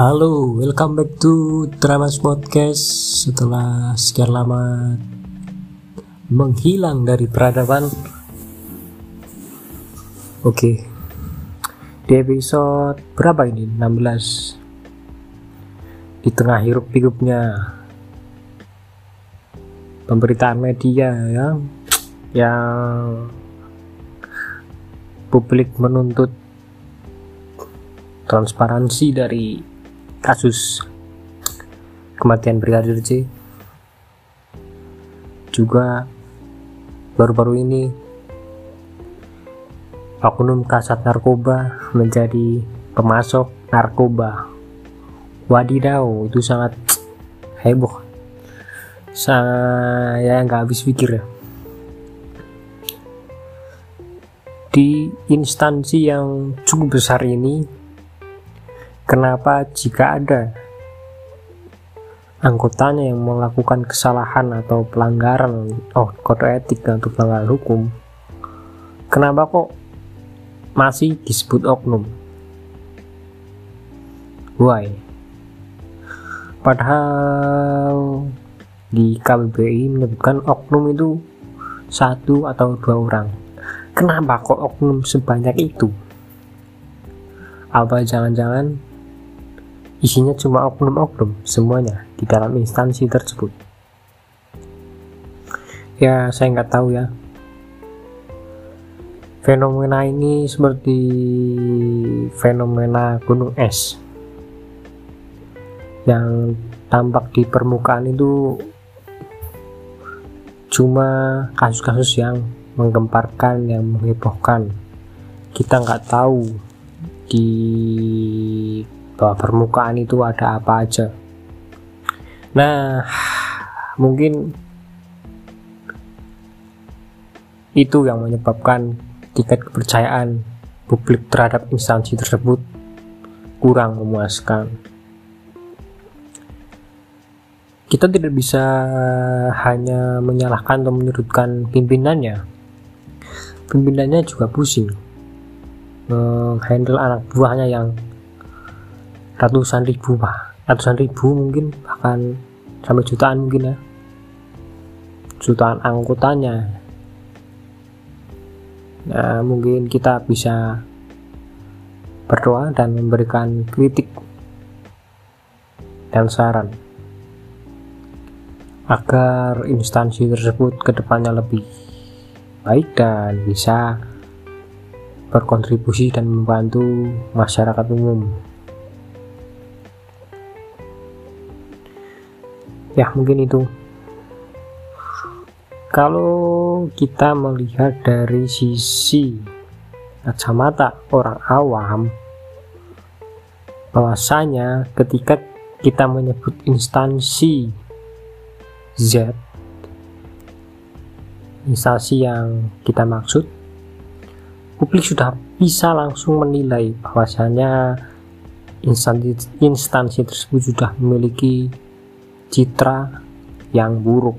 Halo, welcome back to Tramas Podcast. Setelah sekian lama menghilang dari peradaban. Oke Di episode berapa ini? 16 Di tengah hirup pikupnya. Pemberitaan media ya Yang Publik menuntut transparansi dari kasus kematian Brigadir C juga baru-baru ini oknum kasat narkoba menjadi pemasok narkoba. Wadidaw itu sangat heboh. Saya nggak habis pikir. Ya di instansi yang cukup besar ini Kenapa jika ada anggotanya yang melakukan kesalahan atau pelanggaran oh kode etik atau pelanggaran hukum kenapa kok masih disebut oknum? Why? Padahal di KBBI menyebutkan oknum itu satu atau dua orang. Kenapa kok oknum sebanyak itu? Apa jangan-jangan Isinya cuma oknum-oknum semuanya di dalam instansi tersebut. Ya, saya nggak tahu ya. Fenomena ini seperti fenomena gunung es yang tampak di permukaan itu cuma kasus-kasus yang menggemparkan, yang menghebohkan. Kita nggak tahu di bahwa permukaan itu ada apa aja. Nah, mungkin itu yang menyebabkan tingkat kepercayaan publik terhadap instansi tersebut kurang memuaskan. Kita tidak bisa hanya menyalahkan atau menyudutkan pimpinannya. Pimpinannya juga pusing menghandle anak buahnya yang ratusan ribu pak. Ratusan ribu mungkin bahkan sampai jutaan mungkin ya. Jutaan angkutannya. Nah mungkin kita bisa berdoa dan memberikan kritik dan saran agar instansi tersebut ke depannya lebih baik dan bisa berkontribusi dan membantu masyarakat umum ya mungkin itu. Kalau kita melihat dari sisi kacamata orang awam bahwasanya ketika kita menyebut instansi Z instansi yang kita maksud publik sudah bisa langsung menilai bahwasanya instansi instansi tersebut sudah memiliki citra yang buruk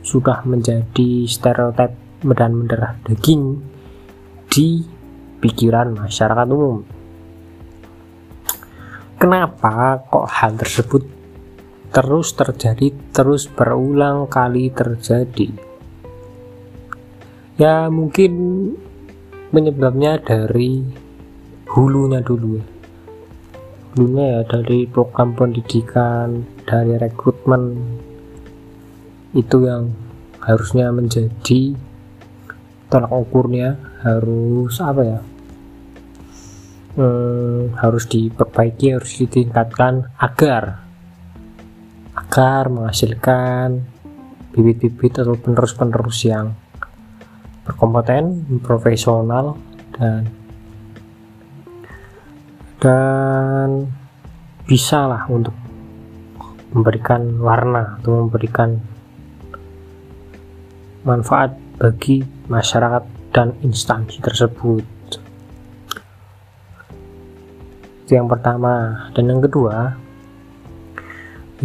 sudah menjadi stereotip medan mendarah daging di pikiran masyarakat umum. Kenapa kok hal tersebut terus terjadi, terus berulang kali terjadi? Ya mungkin penyebabnya dari hulunya dulu ya dulunya ya dari program pendidikan dari rekrutmen itu yang harusnya menjadi tolak ukurnya harus apa ya? Hmm, harus diperbaiki harus ditingkatkan agar agar menghasilkan bibit-bibit atau penerus-penerus yang berkompeten, profesional dan dan bisa lah untuk memberikan warna atau memberikan manfaat bagi masyarakat dan instansi tersebut. Itu yang pertama. Dan yang kedua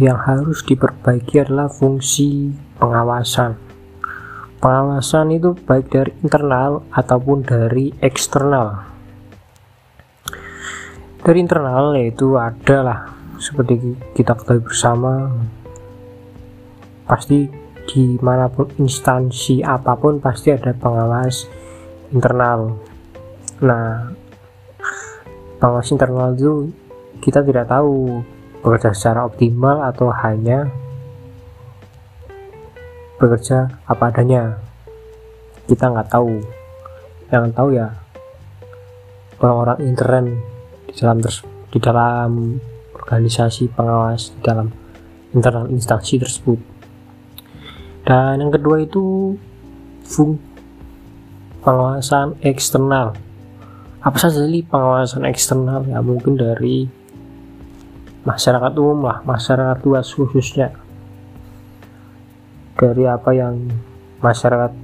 yang harus diperbaiki adalah fungsi pengawasan. Pengawasan itu baik dari internal ataupun dari eksternal. Dari internal yaitu adalah seperti kita ketahui bersama pasti di mana pun instansi apa pun pasti ada pengawas internal. Nah pengawas internal itu kita tidak tahu bekerja secara optimal atau hanya bekerja apa adanya. Kita nggak tahu. Yang tahu ya orang-orang intern di dalam di dalam organisasi pengawas di dalam internal instansi tersebut. Dan yang kedua itu fung pengawasan eksternal. Apa saja sih pengawasan eksternal? Ya mungkin dari masyarakat umum lah masyarakat luas khususnya. Dari apa yang masyarakat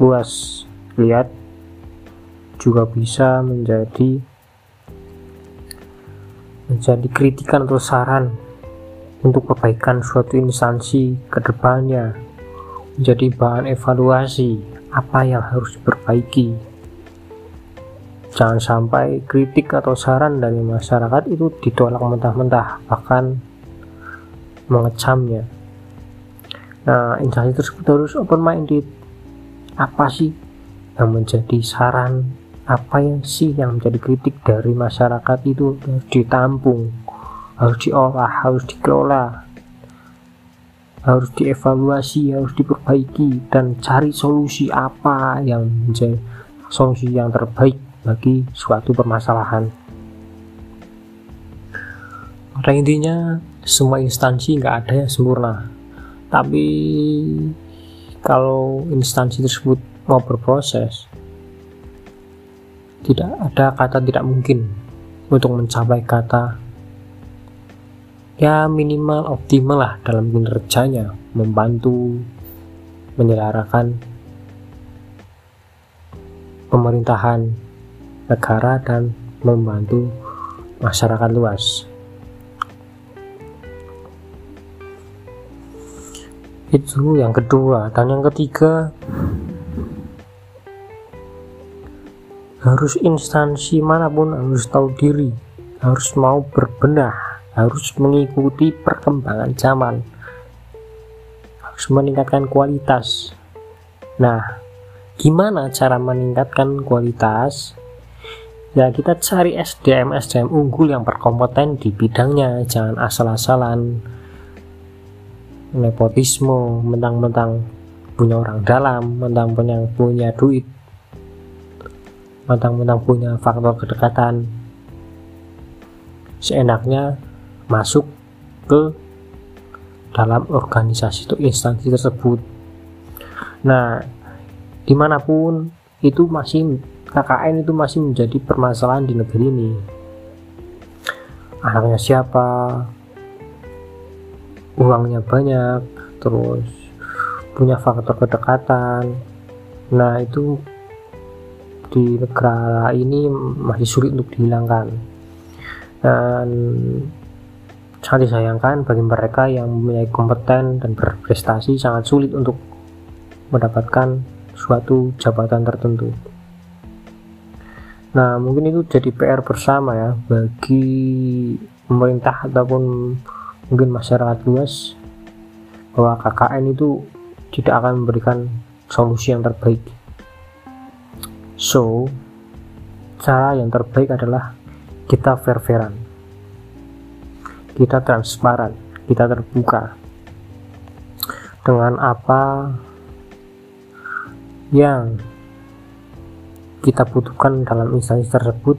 luas lihat juga bisa menjadi menjadi kritikan atau saran untuk perbaikan suatu instansi ke depannya. Menjadi bahan evaluasi apa yang harus diperbaiki. Jangan sampai kritik atau saran dari masyarakat itu ditolak mentah-mentah bahkan mengecamnya. Nah instansi tersebut harus open minded apa sih yang menjadi saran apa yang sih yang menjadi kritik dari masyarakat itu harus ditampung harus diolah harus dikelola harus dievaluasi harus diperbaiki dan cari solusi apa yang menjadi solusi yang terbaik bagi suatu permasalahan. Pada intinya semua instansi nggak ada yang sempurna. Tapi kalau instansi tersebut mau berproses tidak ada kata tidak mungkin untuk mencapai kata ya minimal optimal lah dalam kinerjanya membantu menyelenggarakan pemerintahan negara dan membantu masyarakat luas. Itu yang kedua. Dan yang ketiga harus instansi mana pun harus tahu diri harus mau berbenah harus mengikuti perkembangan zaman harus meningkatkan kualitas. Nah gimana cara meningkatkan kualitas? Ya kita cari SDM SDM unggul yang berkompeten di bidangnya jangan asal-asalan. Nepotisme mentang-mentang punya orang dalam mentang-mentang punya duit mentang-mentang punya faktor kedekatan. Seenaknya masuk ke dalam organisasi atau instansi tersebut. Nah di mana pun itu masih KKN itu masih menjadi permasalahan di negeri ini. Anaknya siapa? Uangnya banyak terus punya faktor kedekatan. Nah itu di negara ini masih sulit untuk dihilangkan. Dan sangat disayangkan bagi mereka yang mempunyai kompeten dan berprestasi sangat sulit untuk mendapatkan suatu jabatan tertentu. Nah mungkin itu jadi PR bersama ya bagi pemerintah ataupun mungkin masyarakat luas bahwa KKN itu tidak akan memberikan solusi yang terbaik So, cara yang terbaik adalah kita fair-fairan. Kita transparan, kita terbuka dengan apa yang kita butuhkan dalam instansi tersebut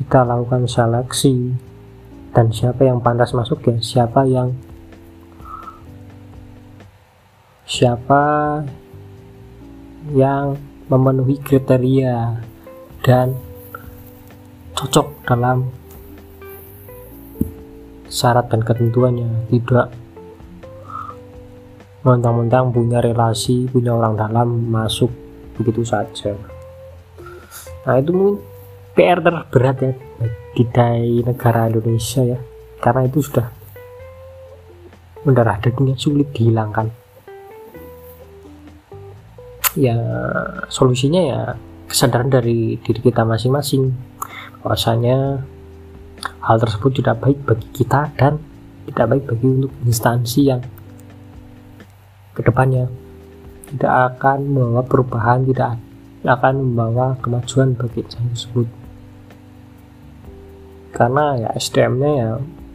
kita lakukan seleksi dan siapa yang pantas masuk ya siapa yang siapa yang memenuhi kriteria dan cocok dalam syarat dan ketentuannya. Tidak mentang-mentang punya relasi punya orang dalam masuk begitu saja. Nah itu mungkin PR terberat ya di negara Indonesia ya. Karena itu sudah mendarah dagingnya sulit dihilangkan ya solusinya ya kesadaran dari diri kita masing-masing. Bahwasanya hal tersebut tidak baik bagi kita dan tidak baik bagi untuk instansi yang ke depannya tidak akan membawa perubahan tidak akan membawa kemajuan bagi instansi tersebut. Karena ya SDM-nya ya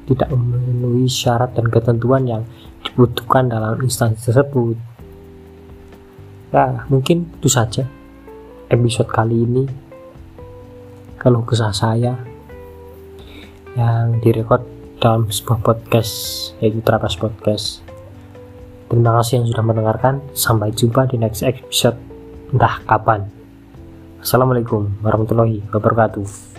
tidak memenuhi syarat dan ketentuan yang dibutuhkan dalam instansi tersebut ya mungkin itu saja episode kali ini. Kalau kesah saya yang direkod dalam sebuah podcast yaitu Trapas Podcast. Terima kasih yang sudah mendengarkan. Sampai jumpa di next episode. Entah kapan. Assalamualaikum warahmatullahi wabarakatuh